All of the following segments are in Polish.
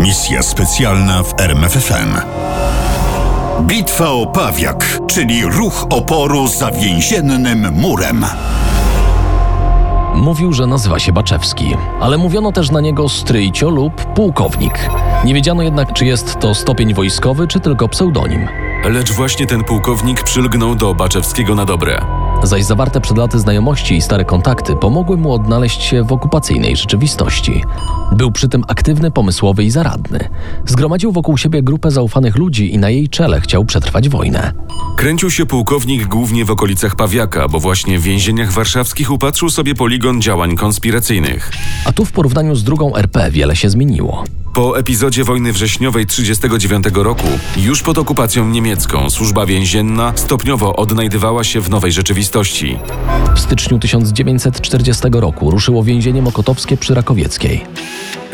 Misja specjalna w RMFFM. Bitwa o Pawiak, czyli ruch oporu za więziennym murem. Mówił, że nazywa się Baczewski, ale mówiono też na niego stryjcio lub pułkownik. Nie wiedziano jednak, czy jest to stopień wojskowy, czy tylko pseudonim. Lecz właśnie ten pułkownik przylgnął do Baczewskiego na dobre. Zaś zawarte przed laty znajomości i stare kontakty pomogły mu odnaleźć się w okupacyjnej rzeczywistości. Był przy tym aktywny, pomysłowy i zaradny. Zgromadził wokół siebie grupę zaufanych ludzi i na jej czele chciał przetrwać wojnę. Kręcił się pułkownik głównie w okolicach Pawiaka, bo właśnie w więzieniach warszawskich upatrzył sobie poligon działań konspiracyjnych. A tu w porównaniu z drugą RP wiele się zmieniło. Po epizodzie wojny wrześniowej 1939 roku, już pod okupacją niemiecką, służba więzienna stopniowo odnajdywała się w nowej rzeczywistości. W styczniu 1940 roku ruszyło więzienie mokotowskie przy Rakowieckiej.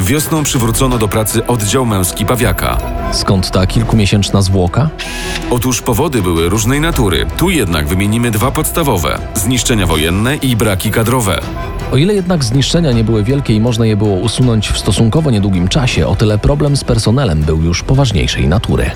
Wiosną przywrócono do pracy oddział męski Pawiaka. Skąd ta kilkumiesięczna zwłoka? Otóż powody były różnej natury. Tu jednak wymienimy dwa podstawowe: zniszczenia wojenne i braki kadrowe. O ile jednak zniszczenia nie były wielkie i można je było usunąć w stosunkowo niedługim czasie, o tyle problem z personelem był już poważniejszej natury.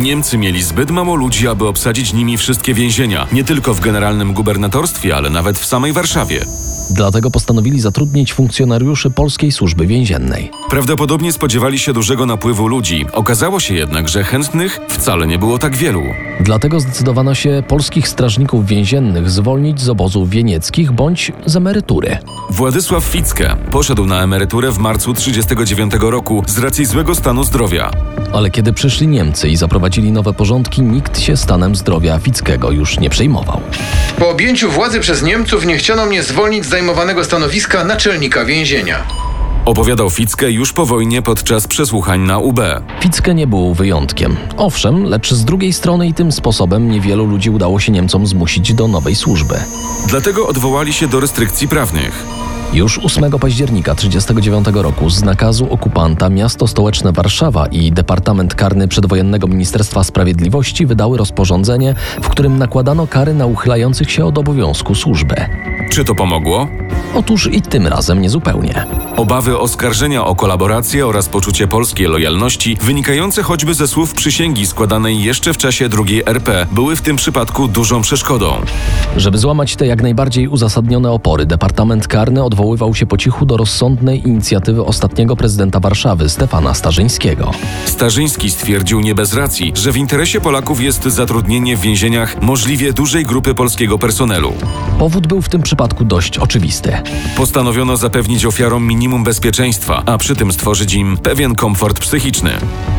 Niemcy mieli zbyt mało ludzi, aby obsadzić nimi wszystkie więzienia, nie tylko w generalnym gubernatorstwie, ale nawet w samej Warszawie. Dlatego postanowili zatrudnić funkcjonariuszy polskiej służby więziennej. Prawdopodobnie spodziewali się dużego napływu ludzi. Okazało się jednak, że chętnych wcale nie było tak wielu. Dlatego zdecydowano się polskich strażników więziennych zwolnić z obozów wienieckich bądź z emerytury. Władysław Ficke poszedł na emeryturę w marcu 1939 roku z racji złego stanu zdrowia. Ale kiedy przyszli Niemcy i zaprowadzili nowe porządki, nikt się stanem zdrowia Fickiego już nie przejmował. Po objęciu władzy przez Niemców nie chciano mnie zwolnić z zajmowanego stanowiska naczelnika więzienia. Opowiadał Ficke już po wojnie podczas przesłuchań na UB. Ficke nie był wyjątkiem. Owszem, lecz z drugiej strony i tym sposobem niewielu ludzi udało się Niemcom zmusić do nowej służby. Dlatego odwołali się do restrykcji prawnych. Już 8 października 1939 roku z nakazu okupanta miasto stołeczne Warszawa i Departament Karny Przedwojennego Ministerstwa Sprawiedliwości wydały rozporządzenie, w którym nakładano kary na uchylających się od obowiązku służbę. Czy to pomogło? Otóż i tym razem niezupełnie. Obawy oskarżenia o kolaborację oraz poczucie polskiej lojalności, wynikające choćby ze słów przysięgi składanej jeszcze w czasie II RP, były w tym przypadku dużą przeszkodą. Żeby złamać te jak najbardziej uzasadnione opory, Departament Karny odwoływał się po cichu do rozsądnej inicjatywy ostatniego prezydenta Warszawy, Stefana Starzyńskiego. Starzyński stwierdził nie bez racji, że w interesie Polaków jest zatrudnienie w więzieniach możliwie dużej grupy polskiego personelu. Powód był w tym przypadku dość oczywisty. Postanowiono zapewnić ofiarom minimum bezpieczeństwa, a przy tym stworzyć im pewien komfort psychiczny.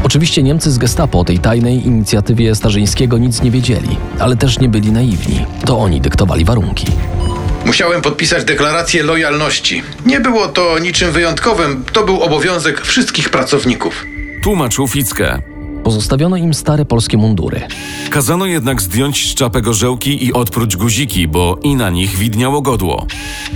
Oczywiście Niemcy z Gestapo o tej tajnej inicjatywie Starzyńskiego nic nie wiedzieli, ale też nie byli naiwni. To oni dyktowali warunki. Musiałem podpisać deklarację lojalności. Nie było to niczym wyjątkowym, to był obowiązek wszystkich pracowników. Tłumaczył Ficke. Pozostawiono im stare polskie mundury. Kazano jednak zdjąć z czapy gorzełki i odpróć guziki, bo i na nich widniało godło.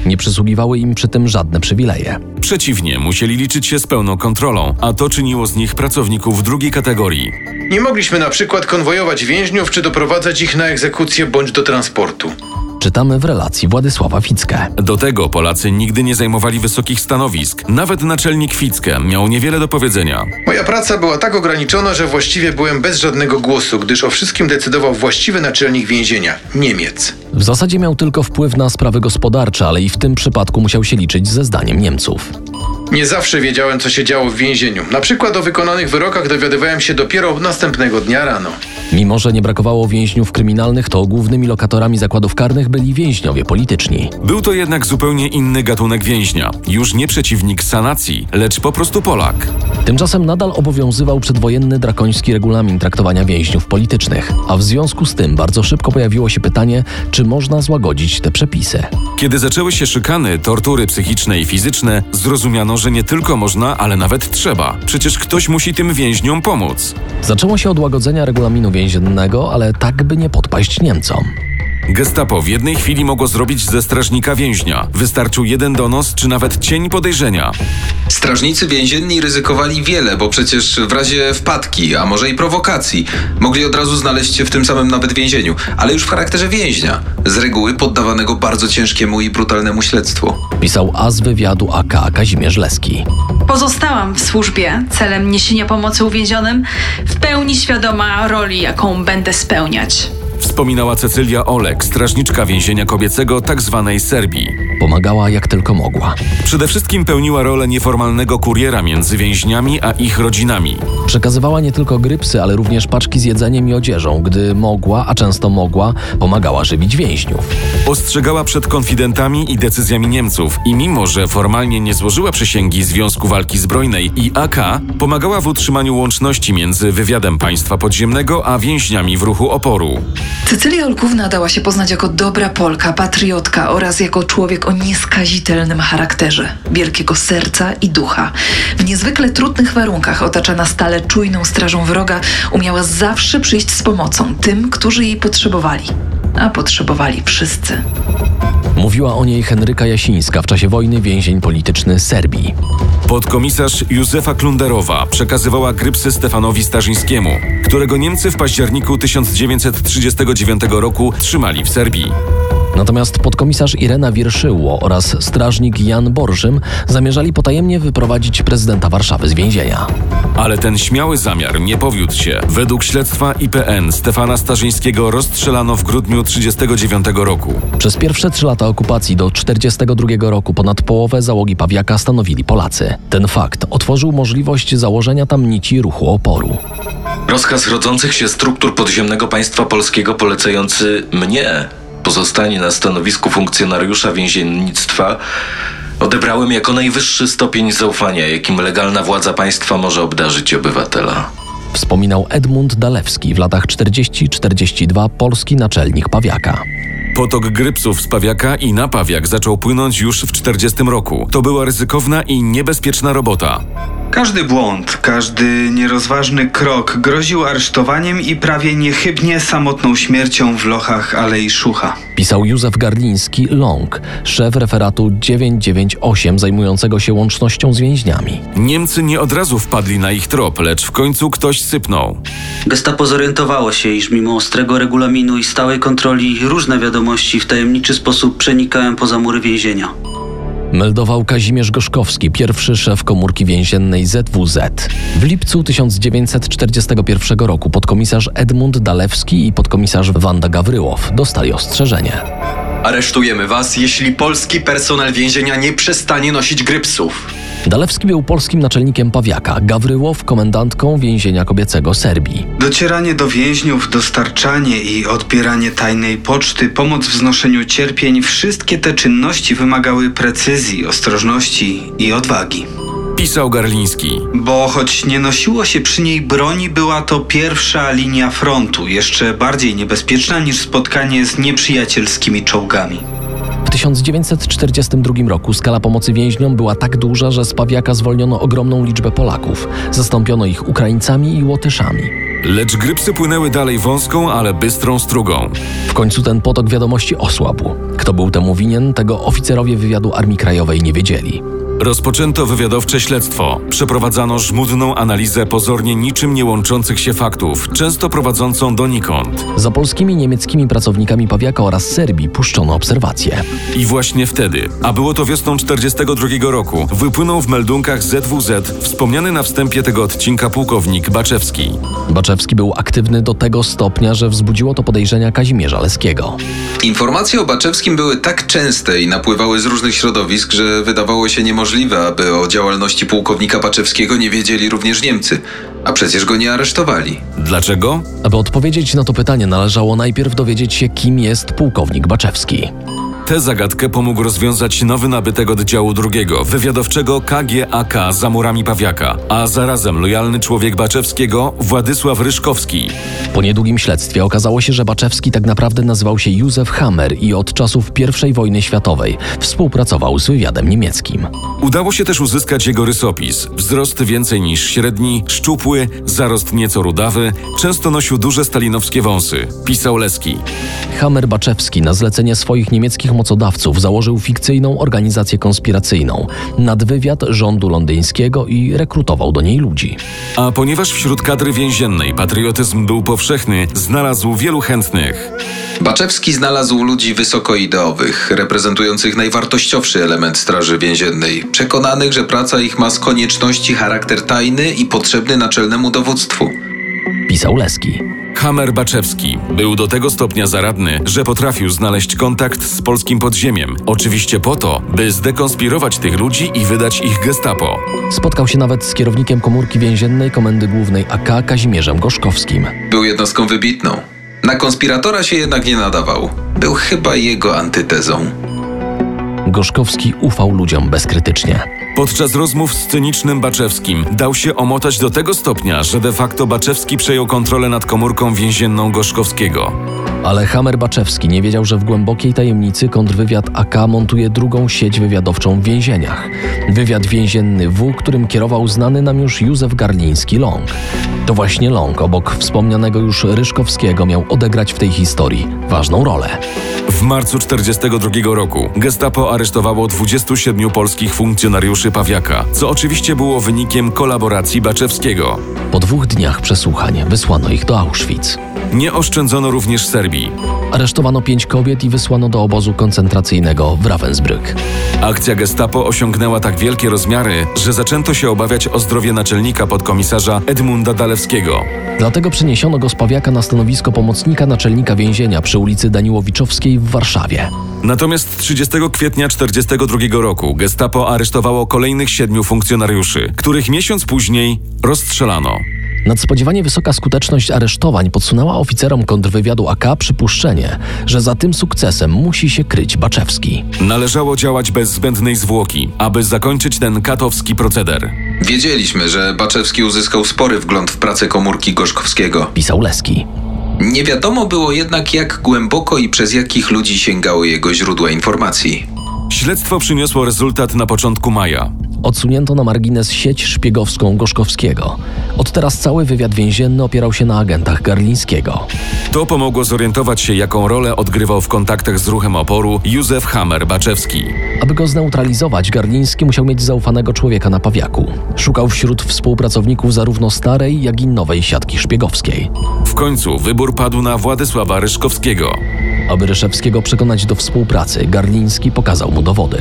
Nie przysługiwały im przy tym żadne przywileje. Przeciwnie, musieli liczyć się z pełną kontrolą, a to czyniło z nich pracowników drugiej kategorii. Nie mogliśmy na przykład konwojować więźniów czy doprowadzać ich na egzekucję bądź do transportu. Czytamy w relacji Władysława Ficke. Do tego Polacy nigdy nie zajmowali wysokich stanowisk. Nawet naczelnik Ficke miał niewiele do powiedzenia. Moja praca była tak ograniczona, że właściwie byłem bez żadnego głosu, gdyż o wszystkim decydował właściwy naczelnik więzienia Niemiec. W zasadzie miał tylko wpływ na sprawy gospodarcze, ale i w tym przypadku musiał się liczyć ze zdaniem Niemców. Nie zawsze wiedziałem, co się działo w więzieniu. Na przykład o wykonanych wyrokach dowiadywałem się dopiero następnego dnia rano. Mimo, że nie brakowało więźniów kryminalnych, to głównymi lokatorami zakładów karnych byli więźniowie polityczni. Był to jednak zupełnie inny gatunek więźnia. Już nie przeciwnik sanacji, lecz po prostu Polak. Tymczasem nadal obowiązywał przedwojenny drakoński regulamin traktowania więźniów politycznych, a w związku z tym bardzo szybko pojawiło się pytanie, czy można złagodzić te przepisy. Kiedy zaczęły się szykany, tortury psychiczne i fizyczne, zrozumiano, że nie tylko można, ale nawet trzeba. Przecież ktoś musi tym więźniom pomóc. Zaczęło się od łagodzenia regulaminu więziennego, ale tak by nie podpaść Niemcom. Gestapo w jednej chwili mogło zrobić ze strażnika więźnia. Wystarczył jeden donos czy nawet cień podejrzenia. Strażnicy więzienni ryzykowali wiele, bo przecież w razie wpadki, a może i prowokacji, mogli od razu znaleźć się w tym samym nawet więzieniu, ale już w charakterze więźnia, z reguły poddawanego bardzo ciężkiemu i brutalnemu śledztwu. Pisał as wywiadu AK Kazimierz Leski. Pozostałam w służbie celem niesienia pomocy uwięzionym, w pełni świadoma roli, jaką będę spełniać. Wspominała Cecylia Olek, strażniczka więzienia kobiecego tzw. Serbii. Pomagała jak tylko mogła. Przede wszystkim pełniła rolę nieformalnego kuriera między więźniami a ich rodzinami. Przekazywała nie tylko grypsy, ale również paczki z jedzeniem i odzieżą. Gdy mogła, a często mogła, pomagała żywić więźniów. Ostrzegała przed konfidentami i decyzjami Niemców i mimo, że formalnie nie złożyła przysięgi Związku Walki Zbrojnej i AK, pomagała w utrzymaniu łączności między wywiadem państwa podziemnego a więźniami w ruchu oporu. Cecylia Olkówna dała się poznać jako dobra Polka, patriotka oraz jako człowiek o nieskazitelnym charakterze, wielkiego serca i ducha. W niezwykle trudnych warunkach, otaczana stale czujną strażą wroga, umiała zawsze przyjść z pomocą tym, którzy jej potrzebowali. A potrzebowali wszyscy. Mówiła o niej Henryka Jasińska w czasie wojny więzień polityczny Serbii. Podkomisarz Józefa Klunderowa przekazywała grypsy Stefanowi Starzyńskiemu, którego Niemcy w październiku 1939 roku trzymali w Serbii. Natomiast podkomisarz Irena Wierszyło oraz strażnik Jan Borżym zamierzali potajemnie wyprowadzić prezydenta Warszawy z więzienia. Ale ten śmiały zamiar nie powiódł się. Według śledztwa IPN Stefana Starzyńskiego rozstrzelano w grudniu 1939 roku. Przez pierwsze trzy lata okupacji do 1942 roku ponad połowę załogi Pawiaka stanowili Polacy. Ten fakt otworzył możliwość założenia tam nici ruchu oporu. Rozkaz rodzących się struktur podziemnego państwa polskiego polecający mnie pozostanie na stanowisku funkcjonariusza więziennictwa odebrałem jako najwyższy stopień zaufania, jakim legalna władza państwa może obdarzyć obywatela. Wspominał Edmund Dalewski w latach 40-42 polski naczelnik Pawiaka. Potok grypsów z Pawiaka i na Pawiak zaczął płynąć już w 40 roku. To była ryzykowna i niebezpieczna robota. Każdy błąd, każdy nierozważny krok groził aresztowaniem i prawie niechybnie samotną śmiercią w lochach Alei Szucha. Pisał Józef Garliński Long, szef referatu 998 zajmującego się łącznością z więźniami. Niemcy nie od razu wpadli na ich trop, lecz w końcu ktoś sypnął. Gestapo zorientowało się, iż mimo ostrego regulaminu i stałej kontroli różne wiadomości w tajemniczy sposób przenikają poza mury więzienia. Meldował Kazimierz Gorzkowski, pierwszy szef komórki więziennej ZWZ. W lipcu 1941 roku podkomisarz Edmund Dalewski i podkomisarz Wanda Gawryłow dostali ostrzeżenie. Aresztujemy was, jeśli polski personel więzienia nie przestanie nosić grypsów. Dalewski był polskim naczelnikiem Pawiaka, Gawryłow komendantką więzienia kobiecego Serbii. Docieranie do więźniów, dostarczanie i odbieranie tajnej poczty, pomoc w znoszeniu cierpień, wszystkie te czynności wymagały precyzji, ostrożności i odwagi. Pisał Garliński. Bo choć nie nosiło się przy niej broni, była to pierwsza linia frontu, jeszcze bardziej niebezpieczna niż spotkanie z nieprzyjacielskimi czołgami. W 1942 roku skala pomocy więźniom była tak duża, że z Pawiaka zwolniono ogromną liczbę Polaków. Zastąpiono ich Ukraińcami i Łotyszami. Lecz grypsy płynęły dalej wąską, ale bystrą strugą. W końcu ten potok wiadomości osłabł. Kto był temu winien, tego oficerowie wywiadu Armii Krajowej nie wiedzieli. Rozpoczęto wywiadowcze śledztwo. Przeprowadzano żmudną analizę pozornie niczym nie łączących się faktów, często prowadzącą donikąd. Za polskimi i niemieckimi pracownikami Pawiaka oraz Serbii puszczono obserwacje. I właśnie wtedy, a było to wiosną 42 roku, wypłynął w meldunkach ZWZ wspomniany na wstępie tego odcinka pułkownik Baczewski. Baczewski był aktywny do tego stopnia, że wzbudziło to podejrzenia Kazimierza Leskiego. Informacje o Baczewskim były tak częste i napływały z różnych środowisk, że wydawało się niemożliwe, aby o działalności pułkownika Baczewskiego nie wiedzieli również Niemcy. A przecież go nie aresztowali. Dlaczego? Aby odpowiedzieć na to pytanie, należało najpierw dowiedzieć się, kim jest pułkownik Baczewski. Tę zagadkę pomógł rozwiązać nowy nabytek oddziału drugiego, wywiadowczego KGAK za murami Pawiaka, a zarazem lojalny człowiek Baczewskiego Władysław Ryszkowski. Po niedługim śledztwie okazało się, że Baczewski tak naprawdę nazywał się Józef Hammer i od czasów I wojny światowej współpracował z wywiadem niemieckim. Udało się też uzyskać jego rysopis. Wzrost więcej niż średni, szczupły, zarost nieco rudawy, często nosił duże stalinowskie wąsy. Pisał Leski. Hammer Baczewski na zlecenie swoich niemieckich mocodawców założył fikcyjną organizację konspiracyjną, nadwywiad rządu londyńskiego i rekrutował do niej ludzi. A ponieważ wśród kadry więziennej patriotyzm był powszechny, znalazł wielu chętnych. Baczewski znalazł ludzi wysokooideowych, reprezentujących najwartościowszy element Straży Więziennej, przekonanych, że praca ich ma z konieczności charakter tajny i potrzebny naczelnemu dowództwu. Pisał Leski. Hammer Baczewski był do tego stopnia zaradny, że potrafił znaleźć kontakt z polskim podziemiem. Oczywiście po to, by zdekonspirować tych ludzi i wydać ich gestapo. Spotkał się nawet z kierownikiem komórki więziennej Komendy Głównej AK Kazimierzem Gorzkowskim. Był jednostką wybitną. Na konspiratora się jednak nie nadawał. Był chyba jego antytezą. Gorzkowski ufał ludziom bezkrytycznie. Podczas rozmów z cynicznym Baczewskim dał się omotać do tego stopnia, że de facto Baczewski przejął kontrolę nad komórką więzienną Gorzkowskiego. Ale Hammer Baczewski nie wiedział, że w głębokiej tajemnicy kontrwywiad AK montuje drugą sieć wywiadowczą w więzieniach. Wywiad więzienny W, którym kierował znany nam już Józef Garliński Long. To właśnie Long, obok wspomnianego już Ryszkowskiego, miał odegrać w tej historii ważną rolę. W marcu 1942 roku gestapo aresztowało 27 polskich funkcjonariuszy Pawiaka, co oczywiście było wynikiem kolaboracji Baczewskiego. Po dwóch dniach przesłuchań wysłano ich do Auschwitz. Nie oszczędzono również Serbii. Aresztowano pięć kobiet i wysłano do obozu koncentracyjnego w Ravensbrück. Akcja gestapo osiągnęła tak wielkie rozmiary, że zaczęto się obawiać o zdrowie naczelnika podkomisarza Edmunda Dalewskiego. Dlatego przeniesiono go z Pawiaka na stanowisko pomocnika naczelnika więzienia przy ulicy Daniłowiczowskiej w Warszawie. Natomiast 30 kwietnia 1942 roku gestapo aresztowało kolejnych siedmiu funkcjonariuszy, których miesiąc później rozstrzelano. Nadspodziewanie wysoka skuteczność aresztowań podsunęła oficerom kontrwywiadu AK przypuszczenie, że za tym sukcesem musi się kryć Baczewski. Należało działać bez zbędnej zwłoki, aby zakończyć ten katowski proceder. Wiedzieliśmy, że Baczewski uzyskał spory wgląd w pracę komórki Gorzkowskiego. Pisał Leski. Nie wiadomo było jednak, jak głęboko i przez jakich ludzi sięgały jego źródła informacji. Śledztwo przyniosło rezultat na początku maja. Odsunięto na margines sieć szpiegowską Gorzkowskiego. Od teraz cały wywiad więzienny opierał się na agentach Garlińskiego. To pomogło zorientować się, jaką rolę odgrywał w kontaktach z ruchem oporu Józef Hammer Baczewski. Aby go zneutralizować, Garliński musiał mieć zaufanego człowieka na Pawiaku. Szukał wśród współpracowników zarówno starej, jak i nowej siatki szpiegowskiej. W końcu wybór padł na Władysława Ryszkowskiego. Aby Ryszewskiego przekonać do współpracy, Garliński pokazał mu dowody.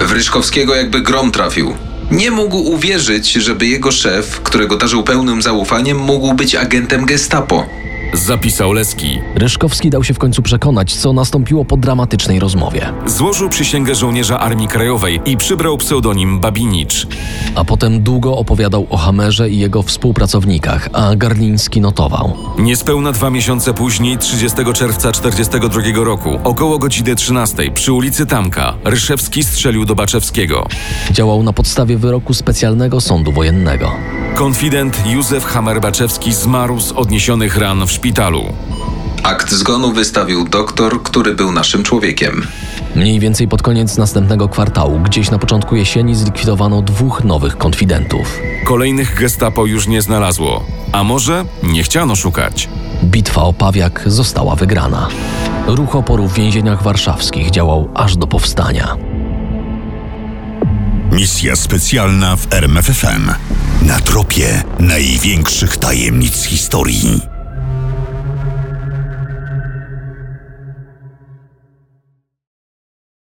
W Ryszkowskiego jakby grom trafił. Nie mógł uwierzyć, żeby jego szef, którego darzył pełnym zaufaniem, mógł być agentem gestapo. Zapisał Leski. Ryszkowski dał się w końcu przekonać, co nastąpiło po dramatycznej rozmowie. Złożył przysięgę żołnierza Armii Krajowej i przybrał pseudonim Babinicz. A potem długo opowiadał o Hamerze i jego współpracownikach, a Garliński notował. Niespełna dwa miesiące później, 30 czerwca 1942 roku, około godziny 13 przy ulicy Tamka, Ryszewski strzelił do Baczewskiego. Działał na podstawie wyroku specjalnego sądu wojennego. Konfident Józef Hammer-Baczewski zmarł z odniesionych ran w szpitalu. Akt zgonu wystawił doktor, który był naszym człowiekiem. Mniej więcej pod koniec następnego kwartału, gdzieś na początku jesieni, zlikwidowano dwóch nowych konfidentów. Kolejnych gestapo już nie znalazło, a może nie chciano szukać. Bitwa o Pawiak została wygrana. Ruch oporu w więzieniach warszawskich działał aż do powstania. Misja specjalna w RMFFM. Na tropie największych tajemnic historii.